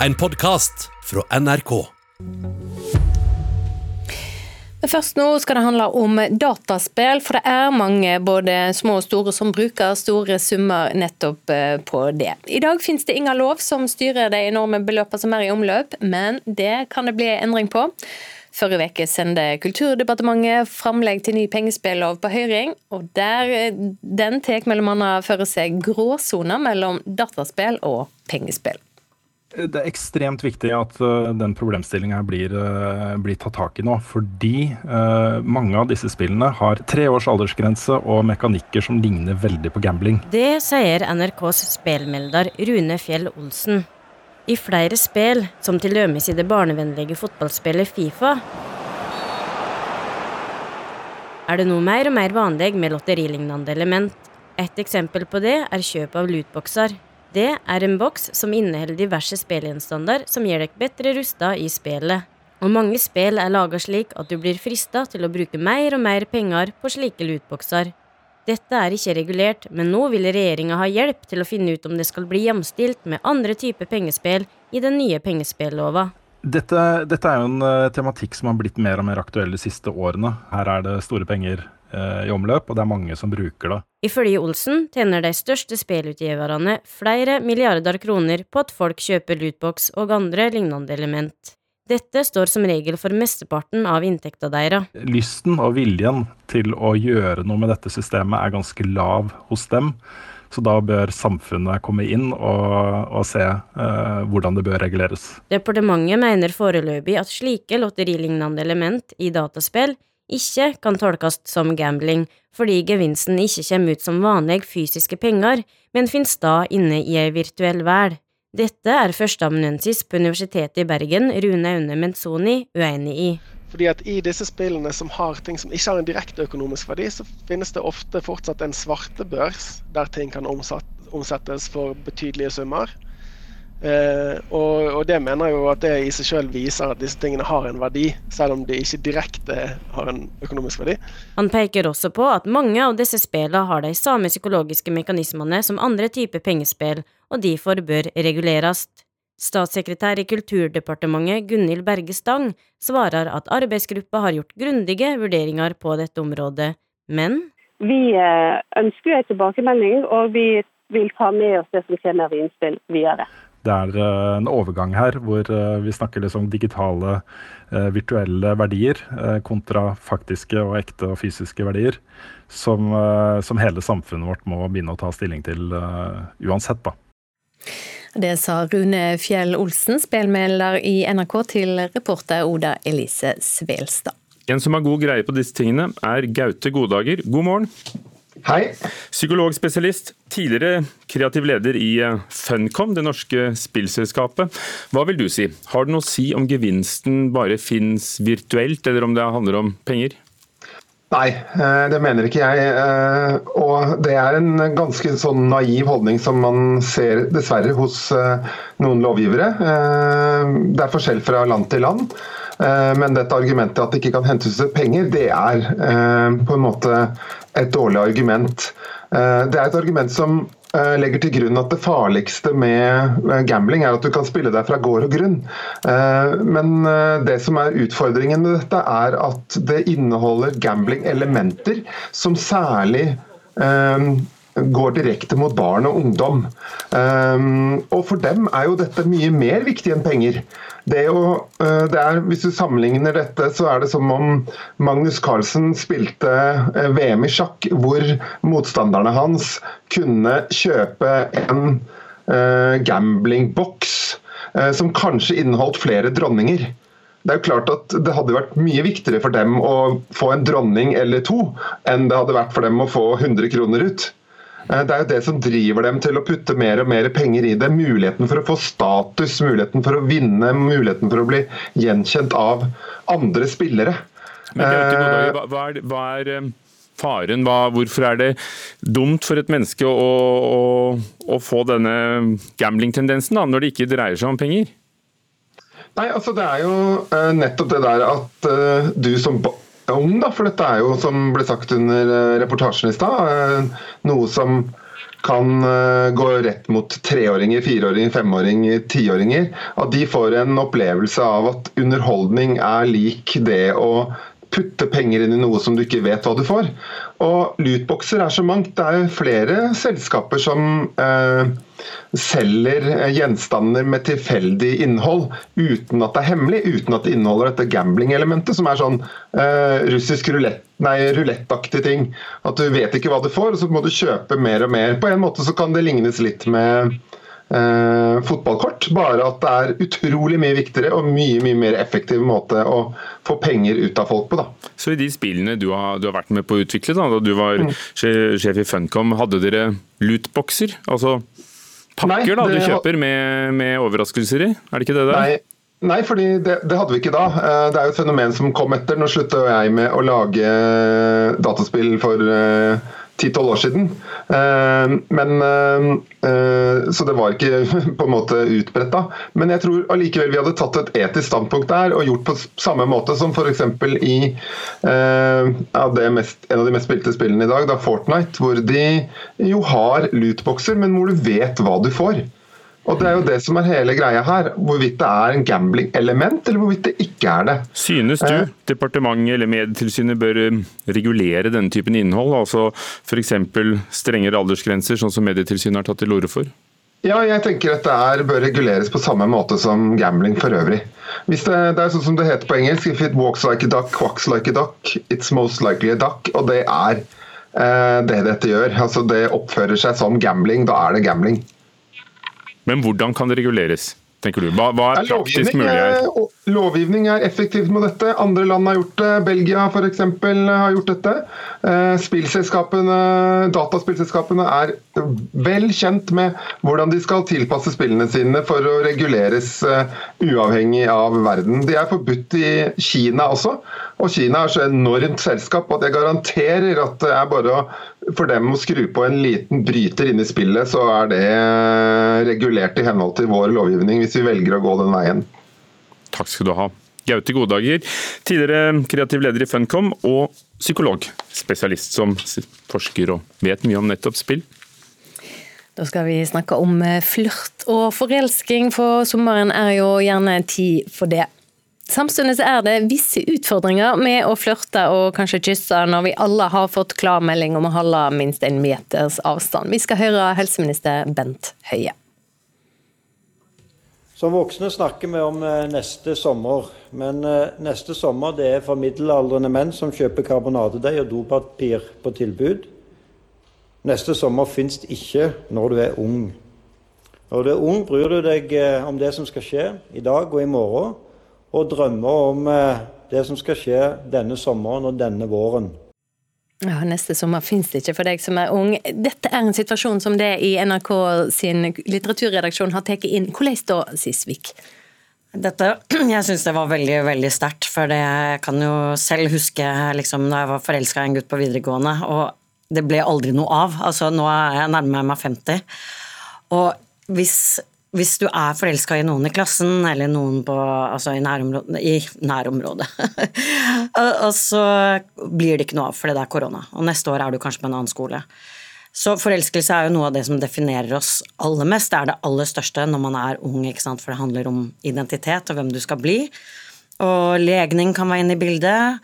en podkast fra NRK. Men først nå skal det handle om dataspill, for det er mange både små og store som bruker store summer nettopp eh, på det. I dag finnes det ingen lov som styrer de enorme beløpene som er i omløp, men det kan det bli endring på. Forrige uke sendte Kulturdepartementet framlegg til ny pengespillov på høring, og der, eh, den tar bl.a. for seg gråsoner mellom dataspill og pengespill. Det er ekstremt viktig at uh, den problemstillinga blir, uh, blir, tatt tak i nå. Fordi uh, mange av disse spillene har tre års aldersgrense og mekanikker som ligner veldig på gambling. Det sier NRKs spelmelder Rune Fjell Olsen. I flere spill, som til dømes i det barnevennlige fotballspillet Fifa, er det nå mer og mer vanlig med lotterilignende element. Et eksempel på det er kjøp av lootboxer. Det er en boks som inneholder diverse spillgjenstander som gjør deg bedre rusta i spillet. Og mange spill er laga slik at du blir frista til å bruke mer og mer penger på slike lootbokser. Dette er ikke regulert, men nå vil regjeringa ha hjelp til å finne ut om det skal bli jamstilt med andre typer pengespill i den nye pengespillova. Dette, dette, er jo en uh, tematikk som har blitt mer og mer aktuell de siste årene. Her er det store penger Eh, i omløp, og det er mange som bruker det. Ifølge Olsen tjener de største spillutgiverne flere milliarder kroner på at folk kjøper lootbox og andre lignende element. Dette står som regel for mesteparten av inntekta deres. Lysten og viljen til å gjøre noe med dette systemet er ganske lav hos dem. Så da bør samfunnet komme inn og, og se uh, hvordan det bør reguleres. Departementet mener foreløpig at slike lotterilignende element i dataspill ikke kan tolkes som gambling, fordi gevinsten ikke kommer ut som vanlige fysiske penger, men finner sted inne i ei virtuell verden. Dette er førsteamanuensis på Universitetet i Bergen, Rune Aune Menzoni, uenig i. Fordi at I disse spillene som har ting som ikke har en direkte økonomisk verdi, så finnes det ofte fortsatt en svartebørs der ting kan omsettes for betydelige summer. Uh, og, og, det mener jeg jo at det i seg selv viser at disse tingene har en verdi, selv om de ikke direkte har en økonomisk verdi. Han peker også på at mange av disse spillene har de samme psykologiske mekanismene som andre typer pengespill, og derfor bør reguleres. Statssekretær i Kulturdepartementet Gunhild Berge Stang svarer at arbeidsgruppa har gjort grundige vurderinger på dette området, men Vi ønsker ønsker en tilbakemelding, og vi vil ta med oss det som kommer av innspill videre. Det er eh, en overgang her hvor eh, vi snakker liksom digitale, eh, virtuelle verdier kontra faktiske og ekte og fysiske verdier, som, som hele samfunnet vårt må begynne å ta stilling til uansett, da. Det sa Rune Fjell Olsen, spelmelder i NRK, til reporter Oda Elise Svelstad. En som har god greie på disse tingene, er Gaute Godager. God morgen. Hei. Psykologspesialist, tidligere kreativ leder i eh, Funcom, det norske spillselskapet. Hva vil du si? Har det noe å si om gevinsten bare finnes virtuelt, eller om det handler om penger? Nei, eh, det mener ikke jeg. Eh, og det er en ganske sånn naiv holdning som man ser dessverre hos noen lovgivere. Det er forskjell fra land til land. Men dette argumentet at det ikke kan hentes ut penger, det er på en måte et dårlig argument. Eh, det er et argument som eh, legger til grunn at det farligste med eh, gambling er at du kan spille deg fra gård og grunn. Men det som er utfordringen med dette, er at det inneholder gambling-elementer som særlig går direkte mot barn og ungdom. Og for dem er jo dette mye mer viktig enn penger. Å, eh, er, hvis du sammenligner dette, så er det som om Magnus Carlsen spilte eh, VM i sjakk, hvor motstanderne hans kunne kjøpe en uh, gamblingboks som kanskje inneholdt flere dronninger. Det er jo klart at det hadde vært mye viktigere for dem å få en dronning eller to, enn det hadde vært for dem å få 100 kroner ut. Eh, det er jo det som driver dem til å putte mer og mer penger i det. Muligheten for å få status, muligheten for å vinne, muligheten for å bli gjenkjent av andre spillere. Men, eh, hva, er, hva er eh, faren? Hva, hvorfor er det dumt for et menneske å, å, å få denne gambling-tendensen når det ikke dreier seg om penger? Nei, altså Det er jo nettopp det der at du som ung, da, for dette er jo, som ble sagt under eh, reportasjen i stad, eh, noe som kan uh, gå rett mot treåringer, fireåringer, femåringer, tiåringer. At de får en opplevelse av at underholdning er lik det å putte penger inn i noe som du ikke vet hva du får. Og lootboxer er så mangt. Det er flere selskaper som eh, selger gjenstander med tilfeldig innhold uten at det er hemmelig, uten at det inneholder dette gambling-elementet, som er sånn eh, russisk rulett rulettaktig ting. At du vet ikke hva du får, og så må du kjøpe mer og mer. På en måte så kan det lignes litt med eh, fotballkort, bare at det er utrolig mye viktigere og mye mye mer effektiv måte å få penger ut av folk på. da. Så i de spillene du har, du har vært med på å utvikle, da, da du var mm. sjef i Funcom, hadde dere lootboxer? Altså pakker nei, da du kjøper med, med, overraskelser i, er det ikke det der? Nei. Nei, fordi det, det, hadde vi ikke da. Eh, det er jo et fenomen som kom etter. Nå slutta jeg med å lage dataspill for eh, ti-tolv år siden. Eh, men, så det var ikke på en måte utbredt da. Men jeg tror allikevel vi hadde tatt et etisk standpunkt der og gjort på samme måte som f.eks. i ja, mest, en av de mest spilte spillene i dag, da Fortnite, hvor de jo har lootboxer, men hvor du vet hva du får. Og Det er jo det som er hele greia her. Hvorvidt det er en gambling-element, eller hvorvidt det ikke er det. Synes du eh. departementet eller Medietilsynet bør um, regulere denne typen innhold? Altså F.eks. strengere aldersgrenser, sånn som Medietilsynet har tatt til orde for? Ja, jeg tenker at det er, bør reguleres på samme måte som gambling for øvrig. Hvis det, det, er sånn som det heter på engelsk, if it walks like a duck, quacks like a duck, it's most likely a duck. Og det er eh, det dette gjør. Altså Det oppfører seg som gambling, da er det gambling. Men hvordan kan det reguleres? tenker du? Hva, hva er praktisk mulig her? Lovgivning er effektivt med dette. Andre land har gjort det. Belgia f.eks. har gjort dette. Eh, spillselskapene, Dataspillselskapene er vel kjent med hvordan de skal tilpasse spillene sine for å reguleres eh, uavhengig av verden. De er forbudt i Kina også. Og Kina er så enormt selskap at jeg garanterer at det er bare for dem å skru på en liten bryter inn i spillet, så er det regulert i henhold til vår lovgivning, hvis vi velger å gå den veien. Takk skal du ha. Gaute Godager, tidligere kreativ leder i Funcom og psykologspesialist som forsker og vet mye om nettopp spill. Da skal vi snakke om flørt og forelsking, for sommeren er jo gjerne tid for det. Samtidig er det visse utfordringer med å flørte og kanskje kysse når vi alle har fått klarmelding om å holde minst en meters avstand. Vi skal høre helseminister Bent Høie. Som voksne snakker vi om eh, neste sommer, men eh, neste sommer det er for middelaldrende menn som kjøper karbonadedeig og dopapir på tilbud. Neste sommer fins det ikke når du er ung. Når du er ung, bryr du deg eh, om det som skal skje i dag og i morgen og drømmer om eh, det som skal skje denne sommeren og denne våren. Ja, Neste sommer finnes det ikke for deg som er ung. Dette er en situasjon som det i NRK sin litteraturredaksjon har tatt inn. Hvordan da, Sisvik? Dette, Jeg syns det var veldig veldig sterkt, for det jeg kan jo selv huske liksom, da jeg var forelska i en gutt på videregående, og det ble aldri noe av. Altså, Nå er jeg nærmer meg 50. Og hvis hvis du er forelska i noen i klassen, eller noen på, altså i nærområdet, i nærområdet. og så blir det ikke noe av fordi det er korona, og neste år er du kanskje på en annen skole. Så forelskelse er jo noe av det som definerer oss aller mest. Det er det aller største når man er ung, for det handler om identitet og hvem du skal bli. Og legning kan være inne i bildet.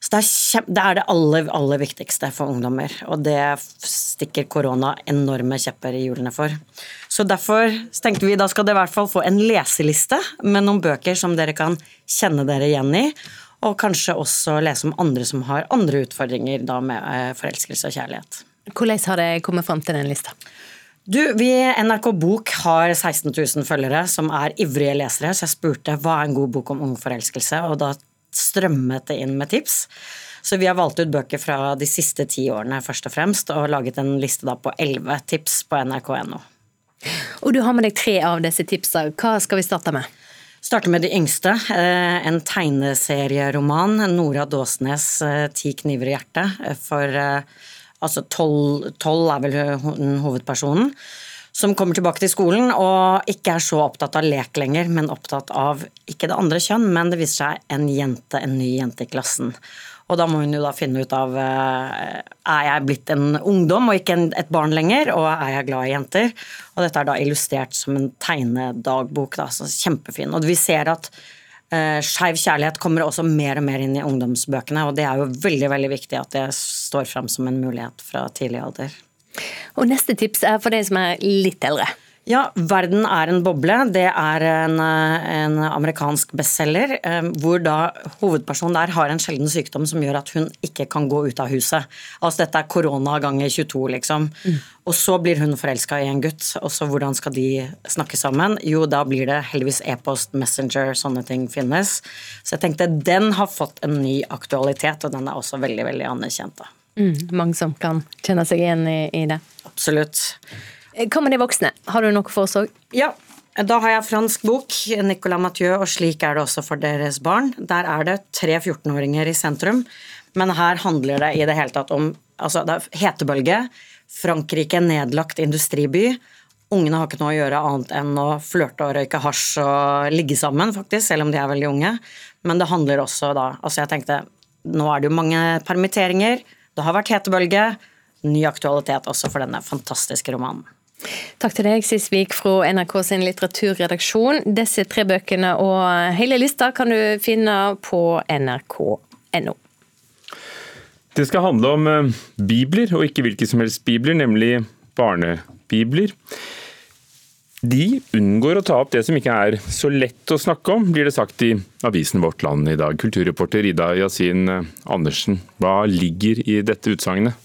Så det er, det er, det aller, aller viktigste for ungdommer, og det stikker korona enorme kjepper i hjulene for. Så derfor tenkte vi da skal dere i hvert fall få en leseliste med noen bøker som dere kan kjenne dere igjen i, og kanskje også lese om andre som har andre utfordringer da med eh, forelskelse og kjærlighet. Hvordan har det kommet fram til den lista? Du, vi NRK Bok har 16 000 følgere som er ivrige lesere, så jeg spurte hva er en god bok om ung forelskelse, og da strømmet det inn med tips. Så vi har valgt ut bøker fra de siste ti årene først og fremst, og laget en liste da på elleve tips på nrk.no. Og du har med deg tre av disse tipsene. Hva skal vi starte med? Starte med de yngste. Eh, en tegneserieroman. Nora Dåsnes' eh, 'Ti kniver i hjertet'. Eh, for altså tolv er vel hovedpersonen som kommer tilbake til skolen og ikke er så opptatt av lek lenger, men opptatt av ikke det andre kjønn, men det viser seg en jente, en ny jente i klassen. Og da må hun jo da finne ut av eh, er jeg blitt en ungdom og ikke et barn lenger, og er jeg glad i jenter? Og dette er da illustrert som en tegnedagbok, da, så kjempefin. Og vi ser at uh, skeiv kjærlighet kommer også mer og mer inn i ungdomsbøkene, og det er jo veldig, veldig viktig at det står fram som en mulighet fra tidlig alder. Og neste tips er for de som er litt eldre. Ja, 'Verden er en boble' det er en, en amerikansk bestselger. Eh, hvor da hovedpersonen der har en sjelden sykdom som gjør at hun ikke kan gå ut av huset. Altså Dette er korona ganger 22, liksom. Mm. Og så blir hun forelska i en gutt, og så hvordan skal de snakke sammen? Jo, da blir det heldigvis e-post, Messenger, sånne ting finnes. Så jeg tenkte den har fått en ny aktualitet, og den er også veldig, veldig anerkjent. da. Mm, mange som kan kjenne seg igjen i, i det. Absolutt. Hva med de voksne, har du noe forslag? Ja, da har jeg fransk bok, Nicolas Mathieu, og slik er det også for deres barn. Der er det tre 14-åringer i sentrum, men her handler det i det hele tatt om altså, det er hetebølge. Frankrike nedlagt industriby. Ungene har ikke noe å gjøre annet enn å flørte og røyke hasj og ligge sammen, faktisk, selv om de er veldig unge. Men det handler også da Altså, jeg tenkte nå er det jo mange permitteringer, det har vært hetebølge. Ny aktualitet også for denne fantastiske romanen. Takk til deg, Sisvik fra NRK sin litteraturredaksjon. Disse tre bøkene og hele lista kan du finne på nrk.no. Det skal handle om eh, bibler, og ikke hvilke som helst bibler, nemlig barnebibler. De unngår å ta opp det som ikke er så lett å snakke om, blir det sagt i avisen Vårt Land i dag. Kulturreporter Ida Yasin Andersen, hva ligger i dette utsagnet?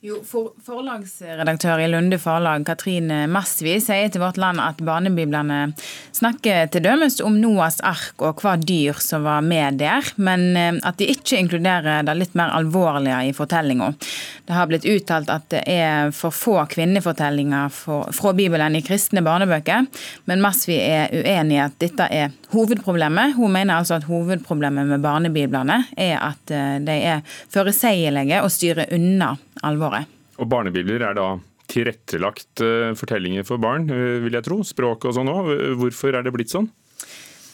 Jo, for, Forlagsredaktør i Lunde Forlag, Katrine Masvi, sier til Vårt Land at barnebiblene snakker til dømes om Noas ark og hva dyr som var med der, men eh, at de ikke inkluderer det litt mer alvorlige i fortellinga. Det har blitt uttalt at det er for få kvinnefortellinger fra Bibelen i kristne barnebøker, men Masvi er uenig i at dette er hovedproblemet. Hun mener altså at hovedproblemet med barnebiblene er at eh, de er forutsigelige og styrer unna alvoret. Og Barnebibler er da tilrettelagt eh, fortellinger for barn, eh, vil jeg tro. Språk og sånn òg. Hvorfor er det blitt sånn?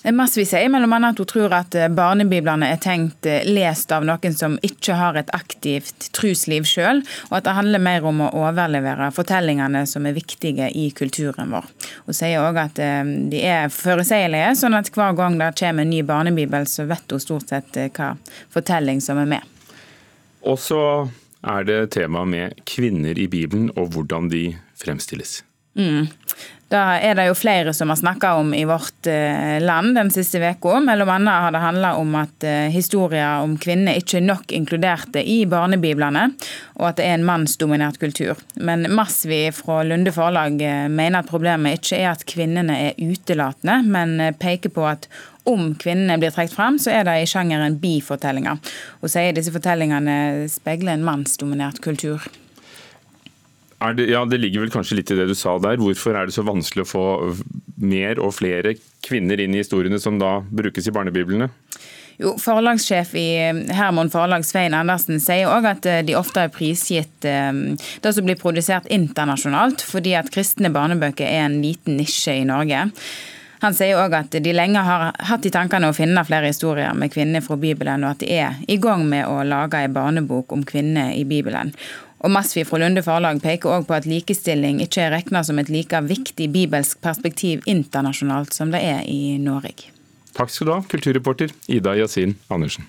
Vi sier mellom annet at hun tror at eh, barnebiblene er tenkt lest av noen som ikke har et aktivt trusliv sjøl, og at det handler mer om å overlevere fortellingene som er viktige i kulturen vår. Hun sier òg at de er forutsigelige, sånn at hver gang det kommer en ny barnebibel, så vet hun stort sett hva fortelling som er med. Og så er det tema med kvinner i Bibelen og hvordan de fremstilles. Mm. Da er det jo flere som har snakka om i vårt eh, land den siste uka. Mellom annet har det handla om at eh, historier om kvinner ikke er nok inkluderte i barnebiblene, og at det er en mannsdominert kultur. Men Masvi fra Lunde forlag eh, mener at problemet ikke er at kvinnene er utelatende, men peker på at om kvinnene blir trukket fram, så er det i sjangeren bifortellinger. Hun sier disse fortellingene speiler en mannsdominert kultur. Det, ja, det ligger vel kanskje litt i det du sa der. Hvorfor er det så vanskelig å få mer og flere kvinner inn i historiene som da brukes i barnebiblene? Jo, Forlagssjef i Hermon Forlag Svein Andersen sier òg at eh, de ofte er prisgitt eh, det som blir produsert internasjonalt, fordi at kristne barnebøker er en liten nisje i Norge. Han sier òg at de lenge har hatt i tankene å finne flere historier med kvinner fra Bibelen, og at de er i gang med å lage en barnebok om kvinner i Bibelen. Og Masvi fra Lunde forlag peker òg på at likestilling ikke er regna som et like viktig bibelsk perspektiv internasjonalt som det er i Norge. Takk skal du ha, kulturreporter Ida Yasin Andersen.